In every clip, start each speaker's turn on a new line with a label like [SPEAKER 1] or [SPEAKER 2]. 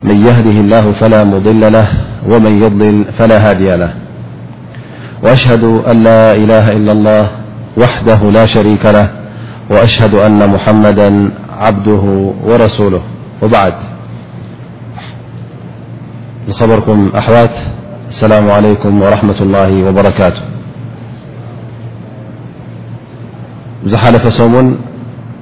[SPEAKER 1] من يهده الله فلا مضل له ومن يضلل فلا هادي له وأشهد أن لا إله إلا الله وحده لا شريك له وأشهد أن محمدا عبده ورسوله عدأليرماله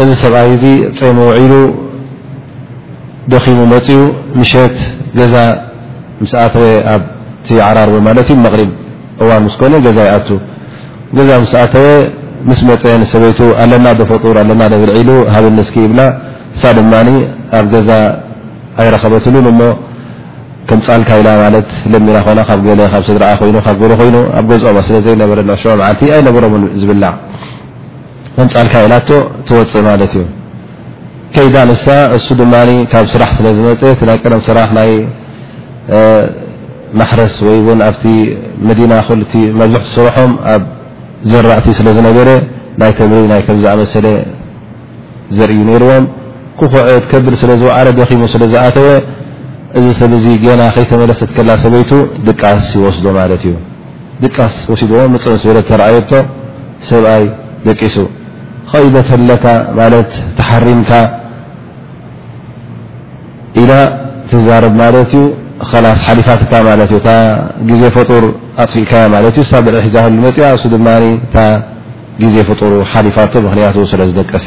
[SPEAKER 1] እዚ ሰብኣይ እዚ ጸይሙ ውዒሉ ደኺሙ መጺኡ ምሸት ገዛ ምስ ኣተወ ኣብቲ ዓራርቦ ማለት እዩ መቕሪብ እዋን ምስ ኮነ ገዛ ይኣቱ ገዛ ምስ ኣተወ ምስ መጸ ንሰበይቱ ኣለና ዶ ፈጡር ኣለና ዶ ብልዒ ኢሉ ሃብኒ እስኪ ይብላ እሳ ድማ ኣብ ገዛ ኣይረኸበትሉን እሞ ከምጻልካ ኢላ ማለት ለሚና ኮና ካብ ገለ ካብ ስድራኣ ኮይኑ ካብ ገለ ኮይኑ ኣብ ገዝኦማ ስለ ዘይነበረ ንዕሽዑ መዓልቲ ኣይነበሮምን ዝብላዕ መንጻልካ ኢላቶ ትወጽእ ማለት እዩ ከይዳ ንሳ እሱ ድማ ካብ ስራሕ ስለ ዝመፀ እቲ ናይ ቀደም ስራሕ ናይ ማሕረስ ወይ ውን ኣብቲ መዲና ክሉ እቲ መብዝሕቲ ስርሖም ኣብ ዘራእቲ ስለ ዝነበረ ናይ ተምሪ ናይ ከም ዝኣመሰለ ዘርእዩ ነይርዎም ክኩዕት ከብል ስለ ዝውዓለ ደኺሙ ስለ ዝኣተወ እዚ ሰብ እዚ ገና ከይተመለሰት ከላ ሰበይቱ ድቃስ ይወስዶ ማለት እዩ ድቃስ ወሲድዎ ምጽእ ምስ በለት ተራኣየቶ ሰብኣይ ደቂሱ ቐይደ ተለካ ማለት ተሓሪምካ ኢላ ትዛረብ ማለት እዩ ኸላስ ሓሊፋትካ ማለት እዩ እታ ግዜ ፈጡር ኣጥፊእካያ ማለት እዩ ሳ ብልዒ ሒዛሉ መፅኣ እሱ ድማ እታ ግዜ ፍጡሩ ሓሊፋቶ ምክንያቱ ስለ ዝደቀሰ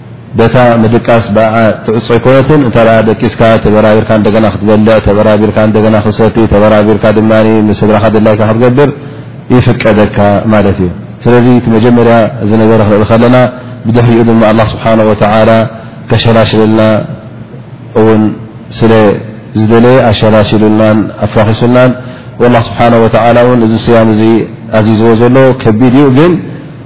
[SPEAKER 1] በታ ምድቃስ ብኣኣ ትዕጾ ኣይኮነትን። እንተ ደቂስካ ተበራቢርካ እንደገና ክትበልዕ፣ ተበራቢርካ እንደገና ክትሰቲ፣ ተበራቢርካ ድማ ምስ ስድራኻ ድላይካ ክትገብር ይፍቀደካ ማለት እዩ። ስለዚ እቲ መጀመርያ እዚ ነገር ክንርኢ ከለና ብድሕሪኡ ድማ ኣላ ስብሓን ወተዓላ ከሸላሽለልና እውን ስለ ዝደለየ ኣሸላሽሉናን ኣፋኺሱናን። ኣላ ስብሓን ወተዓላ እውን እዚ ስያም እዚ ኣዚዝዎ ዘሎ ከቢድ እዩ ግን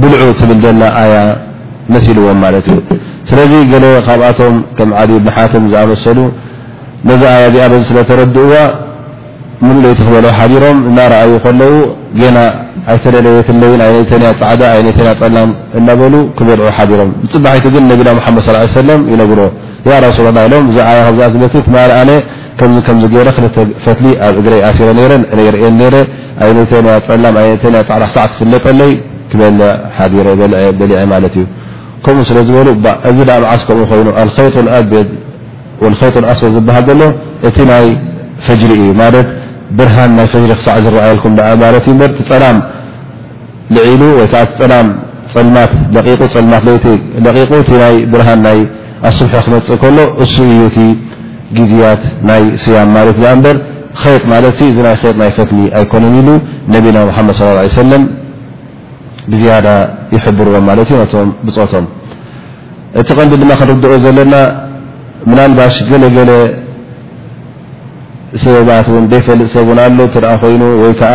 [SPEAKER 1] ብልዑ ትብል ዘላ ኣያ መሲልዎም ማለት እዩ ስለዚ ገለ ካብኣቶም ከም ዓዲ ብኒ ሓትም ዝኣመሰሉ ነዚ ኣያ እዚኣ በዚ ስለ ተረድእዋ ምሉእ ለይቲ ክበልዑ ሓዲሮም እናረኣዩ ከለዉ ጌና ኣይተለለየትለይን ኣይነተንያ ፃዕዳ ኣይነተንያ ፀላም እናበሉ ክበልዑ ሓዲሮም ብፅባሒቲ ግን ነቢና ሙሓመድ ስ ሰለም ይነግሮ ያ ረሱላ ላ ኢሎም እዛ ዓያ ከምዝኣ ዝበትት ማርኣነ ከምዚ ከምዚ ገይረ ክልተ ፈትሊ ኣብ እግረይ ኣሲረ ነይረ ነይርእየን ነይረ ኣየነይተን እያ ፀላም ኣየነይተን እያ ፃዕዳ ክሳዕ ትፍለጠለይ ክበልዕ ሓዲረ በልዐ በሊዐ ማለት እዩ ከምኡ ስለ ዝበሉ ባእ እዚ ደኣ መዓስ ከምኡ ኮይኑ ኣልከይጡ ኣቤድ ወልከይጡ ኣስወድ ዝበሃል ዘሎ እቲ ናይ ፈጅሪ እዩ ማለት ብርሃን ናይ ፈጅሪ ክሳዕ ዝረኣየልኩም ደኣ ማለት እዩ እበር እቲ ፀላም ልዒሉ ወይ ከኣ እቲ ጸላም ጸልማት ለቒቑ ጸልማት ለይቲ ለቒቑ እቲ ናይ ብርሃን ናይ ኣሱብሒ ክመጽእ ከሎ እሱ እዩ እቲ ግዝያት ናይ ስያም ማለት ድኣ እምበር ኸይጥ ማለትሲ እዚ ናይ ኸይጥ ናይ ፈትሊ ኣይኮነን ኢሉ ነቢና ሙሓመድ ስለ ላ ሰለም ብዝያዳ ይሕብርዎም ማለት እዩ ነቶም ብጾቶም እቲ ቀንዲ ድማ ክንርድኦ ዘለና ምናልባሽ ገለገለ ሰበባት ውን ዘይፈልጥ ሰብን ኣሎ እተ ኮይኑ ወይ ከዓ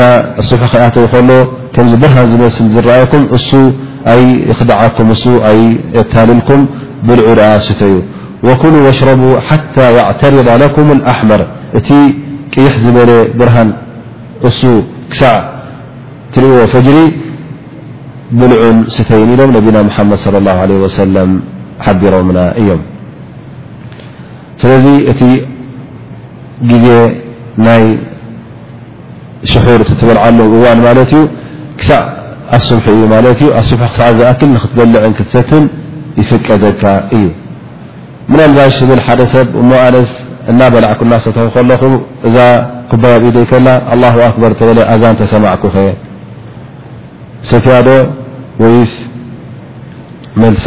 [SPEAKER 1] ن سح أت ل كم برهن مسل رأيكم س ي يخدعكم يتللكم بلع ستي وكلوا واشربوا حتى يعترض لكم الأحمر ت يح زبل برهن س كسع تلو فجري بلع ستين لم نبينا محمد صلى الله عليه وسلم حضرمن يم ስለዚ እቲ ግዜ ናይ ስሑር እቲ ትበልዓሉ እዋን ማለት እዩ ክሳዕ ኣስብሒ እዩ ማለት እዩ ኣስብሒ ክሳዕ ዝኣክል ንክትበልዕን ክትሰትን ይፍቀደካ እዩ ምናልባሽ ዝብል ሓደ ሰብ እሞ ኣነስ እናበላዕኩ እናሰተኹ ከለኹ እዛ ኩባያ ብ ኢደይ ከላ ኣላሁ ኣክበር ተበለ ኣዛ እንተሰማዕኩ ከ ሰትያዶ ወይስ መልሳ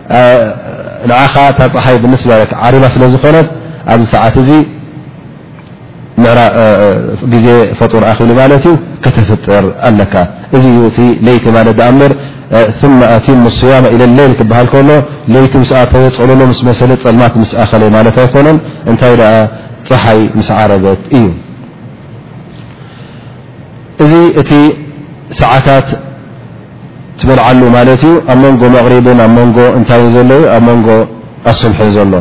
[SPEAKER 1] ንዓኻ እታ ፀሓይ ብልስ በለት ዓሪባ ስለ ዝኾነት ኣብዚ ሰዓት እዚ ግዜ ፈጡር ኣኺሉ ማለት እዩ ከተፍጥር ኣለካ እዚ እዩ እቲ ለይቲ ማለት ኣ ምበር ثመ ኣቲሙ ስያማ ኢለ ሌይል ክበሃል ከሎ ለይቲ ምስ ኣተወ ፀለሎ ምስ መሰለ ፀልማት ምስ ኣኸለ ማለት ኣይኮነን እንታይ ደኣ ፀሓይ ምስ ዓረበት እዩ እዚ እቲ ሰዓታት ትበልዓሉ ማለት እዩ ኣብ መንጎ መቕሪብን ኣብ መንጎ እንታይን ዘሎ እዩ ኣብ መንጎ ኣሱብሕን ዘሎ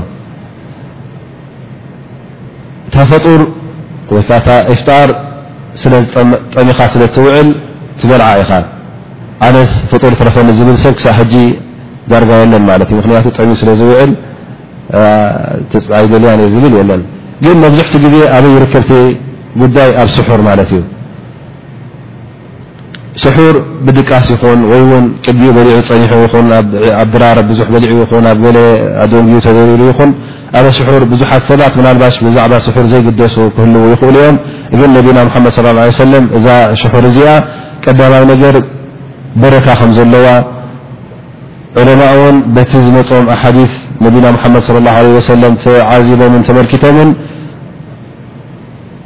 [SPEAKER 1] እታ ፈጡር ወይ ከ ታ ኢፍጣር ስለጠሚኻ ስለ ትውዕል ትበልዓ ኢኻ ኣነስ ፍጡር ትረፈኒ ዝብል ሰብ ክሳብ ሕጂ ዳርጋ የለን ማለት እዩ ምክንያቱ ጠሚኡ ስለ ዝውዕል ኣይደልያን እየ ዝብል የለን ግን መብዝሕቲ ግዜ ኣበይ ይርከብቲ ጉዳይ ኣብ ስሑር ማለት እዩ ስሑር ብድቃስ ይኹን ወይ ውን ቅድኡ በሊዑ ፀኒሑ ይኹን ኣብ ድራር ብዙሕ በሊዑ ይኹን ኣብ ገለ ኣደንጊዩ ተደሪሩ ይኹን ኣበ ስሑር ብዙሓት ሰባት ምናልባሽ ብዛዕባ ስሑር ዘይግደሱ ክህልው ይኽእሉ እዮም እብን ነቢና ሙሓመድ ስ ለ ሰለም እዛ ስሑር እዚኣ ቀዳማይ ነገር በረካ ከም ዘለዋ ዑለማ እውን በቲ ዝመፆም ኣሓዲ ነቢና ሙሓመድ ለ ለ ወሰለም ተዓዚቦምን ተመልኪቶምን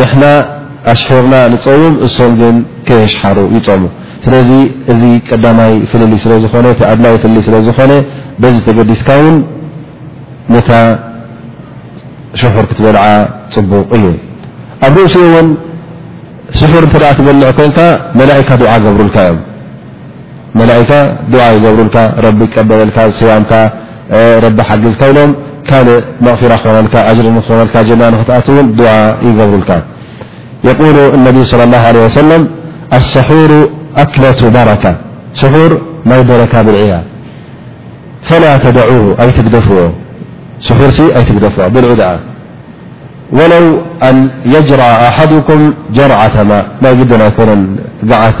[SPEAKER 1] ንሕና ኣሽሒርና ንፀውም እሶም ግን ከየሽሓሩ ይፀሙ ስለዚ እዚ ቀዳማይ ፍልልይ ስለዝኾነ እቲ ኣድላይ ፍልልይ ስለዝኾነ በዚ ተገዲስካ ውን ነታ ሽሑር ክትበልዓ ፅቡቕ እዩ ኣብ ርእሲኡ ውን ስሑር እንተ ትበልዕ ኮንካ መላእካ ድዓ ገብሩልካ እዮም م ئ دع يبرلك رب بللك صيامك رب حجزك لم ل مغفرة نلك عجر ن جم نن دع يبرلك يقول النبي صلى الله عليه وسلم السحور أكلة بركة سحور ي برك بلعي فلا تدعه يتدف سو أيتدفو بلع د ولو أن يجرع أحدكم جرعة ما ل جد يكن جعت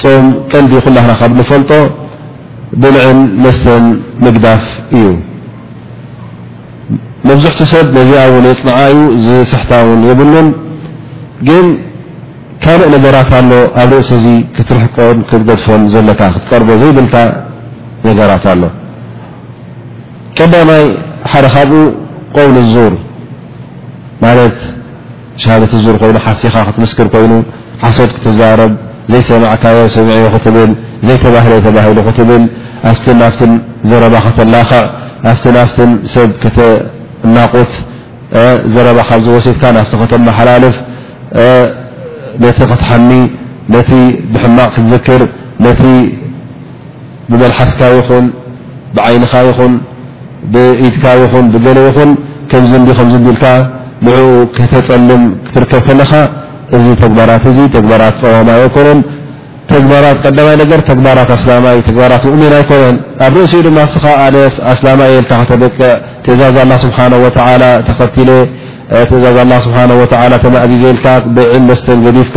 [SPEAKER 1] ጾም ቀንዲ ኩላህና ካብ ንፈልጦ ብልዕን መስተን ምግዳፍ እዩ። መብዝሕቱ ሰብ ነዚኣ እውን የፅንዓ እዩ ዝስሕታ እውን የብሉን። ግን ካልእ ነገራት ኣሎ ኣብ ርእሲ እዚ ክትርሕቆን ክትገድፎን ዘለካ ክትቀርቦ ዘይብልካ ነገራት ኣሎ። ቀዳማይ ሓደ ካብኡ ቆውል ዙር ማለት ሻሃደት ዙር ኮይኑ ሓሲኻ ክትምስክር ኮይኑ ሓሶት ክትዛረብ ዘይሰማዕካዮ ሰሚዐዮ ክትብል ዘይተባህለ ተባሂሉ ክትብል ኣፍትን ናፍትን ዘረባ ከተላኽዕ ኣፍትን ናፍትን ሰብ ከተናቑት ዘረባ ካብ ዝወሲትካ ናፍቲ ከተመሓላልፍ ነቲ ክትሓሚ ነቲ ብሕማቕ ክትዝክር ነቲ ብመልሓስካ ይኹን ብዓይንኻ ይኹን ብኢድካ ይኹን ብገለ ይኹን ከምዚ እንዲ ከምዚ እንዲ ኢልካ ንዕኡ ከተጸልም ክትርከብ ከለኻ እዚ ተግባራት እዚ ተግባራት ጸዋማይ ኣይኮነን። ተግባራት ቀዳማይ ነገር ተግባራት ኣስላማይ ተግባራት ሙእሚን ኣይኮነን። ኣብ ርእሲኡ ድማ እስኻ ኣነስ ኣስላማይ እየ ኢልካ ከተበቅዕ ትእዛዝ ኣላህ ስብሓነ ወተዓላ ተኸቲለ ትእዛዝ ኣላህ ስብሓነ ወተዓላ ተማእዚዘ ኢልካ ብዕን መስተን ገዲፍካ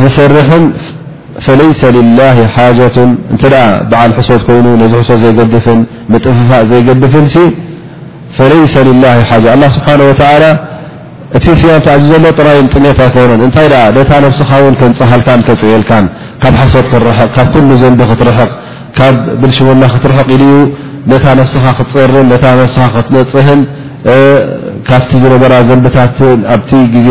[SPEAKER 1] ዝሰርሕን ፈለይሰ ሊላህ ሓጀቱን እንተ በዓል ሕሶት ኮይኑ ነዚ ሕሶት ዘይገድፍን ምጥፍፋእ ዘይገድፍን ፈለይሰ ላ ሓ ኣ ስብሓ ወላ እቲ ስያም ተኣዚ ዘሎ ጥራይ ጥሜት ኣይኮነን እንታይ ኣ ነታ ነብስኻ ውን ከንፀሃልካን ከፅየልካን ካብ ሓሶት ክርሕቕ ካብ ኩሉ ዘንቢ ክትርሕቕ ካብ ብልሽውና ክትርሕቕ ኢሉ ዩ ነታ ነብስኻ ክትፀርን ነታ ነብስኻ ክትነፅህን ካብቲ ዝነበራ ዘንብታት ኣብቲ ግዜ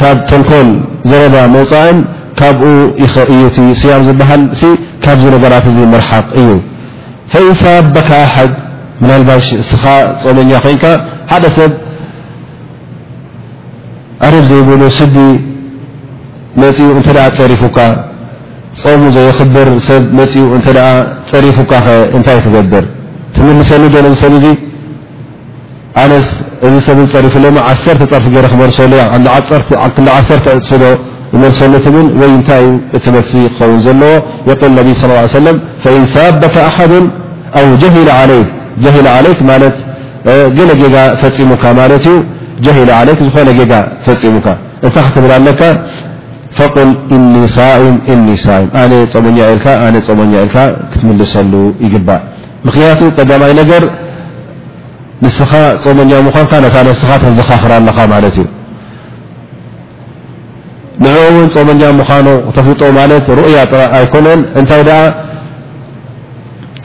[SPEAKER 1] ካብ ተንኮል ዘረባ ምውፃእን ካብኡ ኢኸ እዩ እቲ ስያም ዝበሃል ሲ ካብዚ ነገራት እዚ ምርሓቕ እዩ ፈኢን ሳበካ ኣሓድ ምናልባሽ እስኻ ፆመኛ ኮይንካ ሓደ ሰብ ኣደብ ዘይብሉ ስዲ መፂኡ እንተ ፀሪፉካ ፆሙ ዘየኽብር ሰብ መፂኡ እንተ ፀሪፉካ ኸ እንታይ ትገብር ትምልሰሉ ዶ ነዚ ሰብ እዚ ኣነስ እዚ ሰብ ፀሪፉ ሎሚ ዓሰርተ ፀርፊ ገይረ ክመልሰሉ ክል ዓሰርተ ዕፅፊዶ ይመልሰሉ ትብል ወይ እንታይ ዩ እቲ መልሲ ክኸውን ዘለዎ የቁል ነቢ ስ ሰለ ፈኢን ሳበካ ኣሓዱ ኣው ጀሂለ ለይ ጀሂለ ለይክ ማለት ገለ ጌጋ ፈፂሙካ ማለት ዩ ጀሂለ ለይክ ዝኾነ ጌጋ ፈፂሙካ እንታይ ክትብል ኣለካ ፈቁል እኒ ሳኢም እኒ ሳኢም ኣነ ፀመኛ ኢልካ ኣነ ፀመኛ ኢልካ ክትምልሰሉ ይግባእ ምክንያቱ ቀዳማይ ነገር ንስኻ ጾመኛ ምዃንካ ነታ ነብስኻ ተዘኻኽራ ኣለኻ ማለት እዩ ንኡ እውን ፆመኛ ምዃኑ ተፍልጦ ማለት ሩእያ ጥራ ኣይኮነን እንታይ ደኣ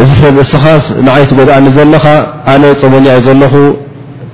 [SPEAKER 1] እዚ ሰብ እስኻስ ንዓይትጎድኣኒ ዘለኻ ኣነ ፆመኛ እዩ ዘለኹ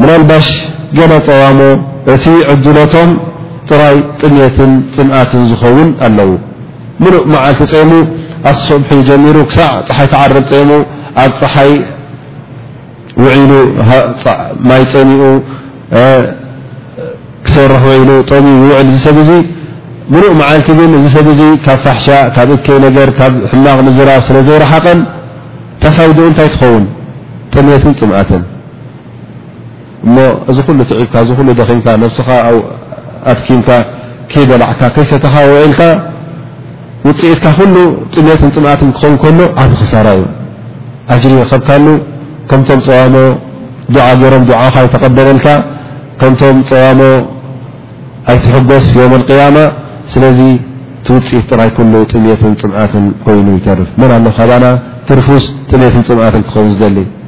[SPEAKER 1] ምናልባሽ ገለ ጸዋሞ እቲ ዕድሎቶም ጥራይ ጥሜትን ጽምኣትን ዝኸውን ኣለዉ። ምሉእ መዓልቲ ጸይሙ ኣስ ሶብሒ ጀሚሩ ክሳዕ ጸሓይ ትዓርብ ጸይሙ ኣብ ጸሓይ ውዒሉ ማይ ጸሚኡ ክሰርሕ ውዒሉ ጠምዩ ይውዕል እዚ ሰብ እዚ ምሉእ መዓልቲ ግን እዚ ሰብ እዚ ካብ ፋሕሻ ካብ እከይ ነገር ካብ ሕማቕ ምዝራብ ስለ ዘይረሓቐን ተፋይድኡ እንታይ ትኸውን ጥሜትን ጽምኣትን እሞ እዚ ኩሉ ትዒብካ እዚ ኩሉ ደኺምካ ነብስኻ ኣድኪምካ ከይበላዕካ ከይሰተኻ ውዒልካ ውፅኢትካ ኩሉ ጥሜትን ፅምኣትን ክኸውን ከሎ ዓብ ክሳራ እዩ ኣጅሪ ረከብካሉ ከምቶም ፀዋሞ ዱዓ ገይሮም ዱዓኻ ይተቐበለልካ ከምቶም ፀዋሞ ኣይትሕጎስ ዮም ኣልቅያማ ስለዚ እቲ ውፅኢት ጥራይ ኩሉ ጥሜትን ፅምኣትን ኮይኑ ይተርፍ መን ኣሎ ካባና ትርፉስ ጥሜትን ፅምኣትን ክኸውን ዝደሊ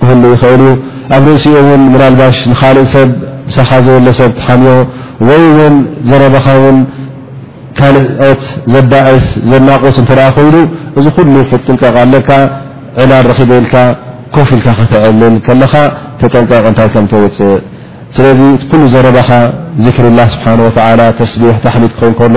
[SPEAKER 1] ክህሉ ይኽእል እዩ። ኣብ ርእሲኡ እውን ምናልባሽ ንኻልእ ሰብ ምሳኻ ዘሎ ሰብ ትሓምዮ ወይ እውን ዘረባኻ እውን ካልኦት ዘባእስ ዘናቑት እንተ ኮይኑ እዚ ኩሉ ክትጥንቀቕ ኣለካ። ዕላል ረኺበ ኢልካ ኮፍ ኢልካ ከተዕልል ከለኻ ተጠንቀቕ እንታይ ከም ተውፅእ። ስለዚ ኩሉ ዘረባኻ ዚክሪላህ ስብሓን ወተዓላ ተስቢሕ ታሕሚድ ክኸውን ከሎ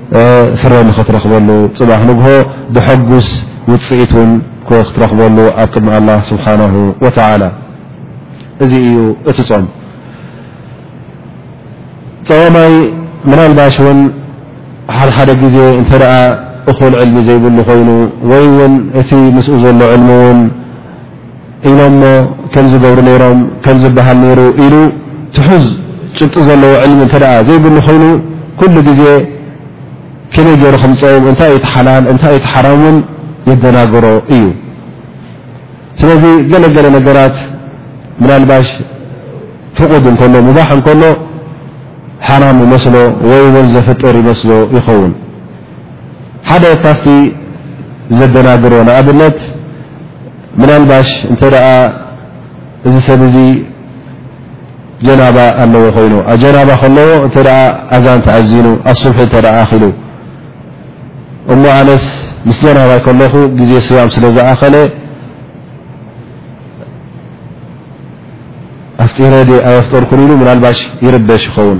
[SPEAKER 1] ፍረ ንክትረኽበሉ ፅባሕ ንግሆ ብሐጉስ ውፅኢት ውን ክትረኽበሉ ኣብ ቅድሚ ኣላ ስብሓናሁ ወተላ እዚ እዩ እቲ ፆም ፀዋማይ ምናልባሽ ውን ሓደሓደ ግዜ እንተ እኹል ዕልሚ ዘይብሉ ኮይኑ ወይ ውን እቲ ምስኡ ዘሎ ዕልሚ ውን ኢሎሞ ከም ዝገብሩ ነይሮም ከም ዝበሃል ነይሩ ኢሉ ትሑዝ ጭብጢ ዘለዎ ዕልሚ እንተ ዘይብሉ ኮይኑ ኩሉ ግዜ ከመይ ገይሩ ክምፀውም እንታይ እዩ ትሓላል እንታይ እዩ ትሓራም እውን የደናግሮ እዩ ስለዚ ገለገለ ነገራት ምናልባሽ ፍቁድ እንከሎ ሙባሕ እንከሎ ሓራም ይመስሎ ወይ እውን ዘፍጥር ይመስሎ ይኸውን ሓደ ካብቲ ዘደናግሮ ንኣብነት ምናልባሽ እንተ እዚ ሰብ እዚ ጀናባ ኣለዎ ኮይኑ ኣጀናባ ከለዎ እተ ኣዛን ተኣዚኑ ኣሱብሒ እተ ኣኪሉ እሞ ኣነስ ምስ ጀናባይ ከለኹ ግዜ ስያም ስለ ዝኣኸለ ኣፍጢረ ድ ኣየፍጠርኩን ኢሉ ምናልባሽ ይርበሽ ይኸውን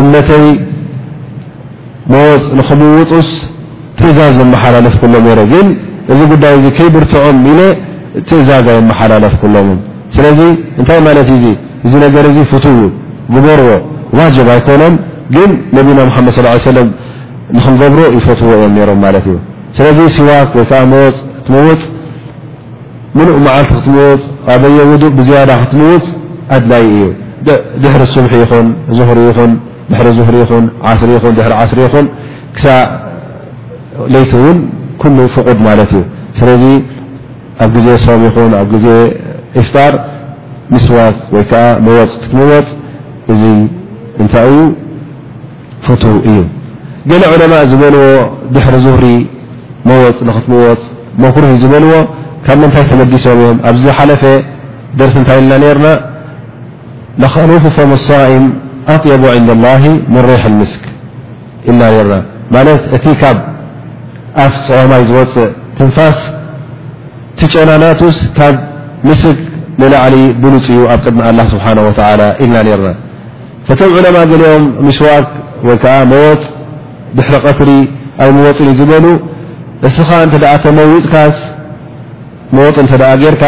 [SPEAKER 1] እምነተይ መወፅ ንክምውጡስ ትእዛዝ ዘመሓላለፍኩሎም ነረ ግን እዚ ጉዳይ እዚ ከይብርትዖም ኢለ ትእዛዝ ኣይመሓላለፍኩሎምን ስለዚ እንታይ ማለት እዩ ዚ እዚ ነገር እዚ ፍቱው እዩ ግበርዎ ዋጅብ ኣይኮነን ግን ነቢና ሙሓመድ ስ ሰለም ንክንገብሮ ይፈትዎ እዮም ነሮም ማለት እዩ ስለዚ ሲዋክ ወይከዓ መወፅ ትመውፅ ምሉእ መዓልቲ ክትምውፅ ኣበየ ውዱእ ብዝያዳ ክትምውፅ ኣድላይ እዩ። ድሕሪ ሱብሒ ይኹን ዙህሪ ይኹን ድሕሪ ዙህሪ ይኹን ዓስሪ ይኹን ድሕሪ ዓስሪ ይኹን ክሳእ ለይቲ እውን ኩሉ ፍቑድ ማለት እዩ። ስለዚ ኣብ ግዜ ሶም ይኹን ኣብ ግዜ ኢፍጣር ምስዋክ ወይ ከዓ መወፅ ክትምወፅ እዚ እንታይ እዩ? ፍቱው እዩ ገለ ዑለማእ ዝበልዎ ድሕሪ ዙህሪ መወፅ ንክትመወፅ መኩርህ ዝበልዎ ካብ ምንታይ ተበጊሶም እዮም ኣብ ዝሓለፈ ደርሲ እንታይ ኢልና ነርና ለካኑፉ ፈሙ ሳኢም ኣጥየቡ ዕንደ ላሂ ምን ሬሕ ልምስክ ኢልና ነርና ማለት እቲ ካብ ኣፍ ፀዋማይ ዝወፅእ ትንፋስ ትጨናናቱስ ካብ ምስክ ንላዕሊ ብሉፅ እዩ ኣብ ቅድሚ ኣላ ስብሓን ወተላ ኢልና ነርና እቶም ዑለማ ገሊኦም ሚስዋክ ወይ ከዓ መወፅ ድሕሪ ቀትሪ ኣይ መወፅን እዩ ዝበሉ እስኻ እንተ ተመዊፅካስ መወፅ እንተ ጌርካ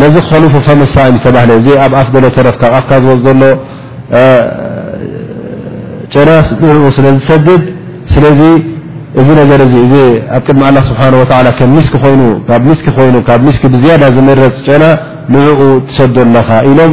[SPEAKER 1] ነዚ ክኸልፉ ፈምሳይም ዝተባህለ እዚ ኣብ ኣፍ ዘሎ ተረፍ ካብ ኣፍካ ዝወፅ ዘሎ ጨናስ ንኡ ስለ ዝሰድድ ስለዚ እዚ ነገር እዚ እዚ ኣብ ቅድሚ ኣላ ስብሓን ወላ ከም ሚስኪ ኮይኑ ካብ ሚስኪ ኮይኑ ካብ ሚስኪ ብዝያዳ ዝመረፅ ጨና ንኡ ትሰዶ ኣለኻ ኢሎም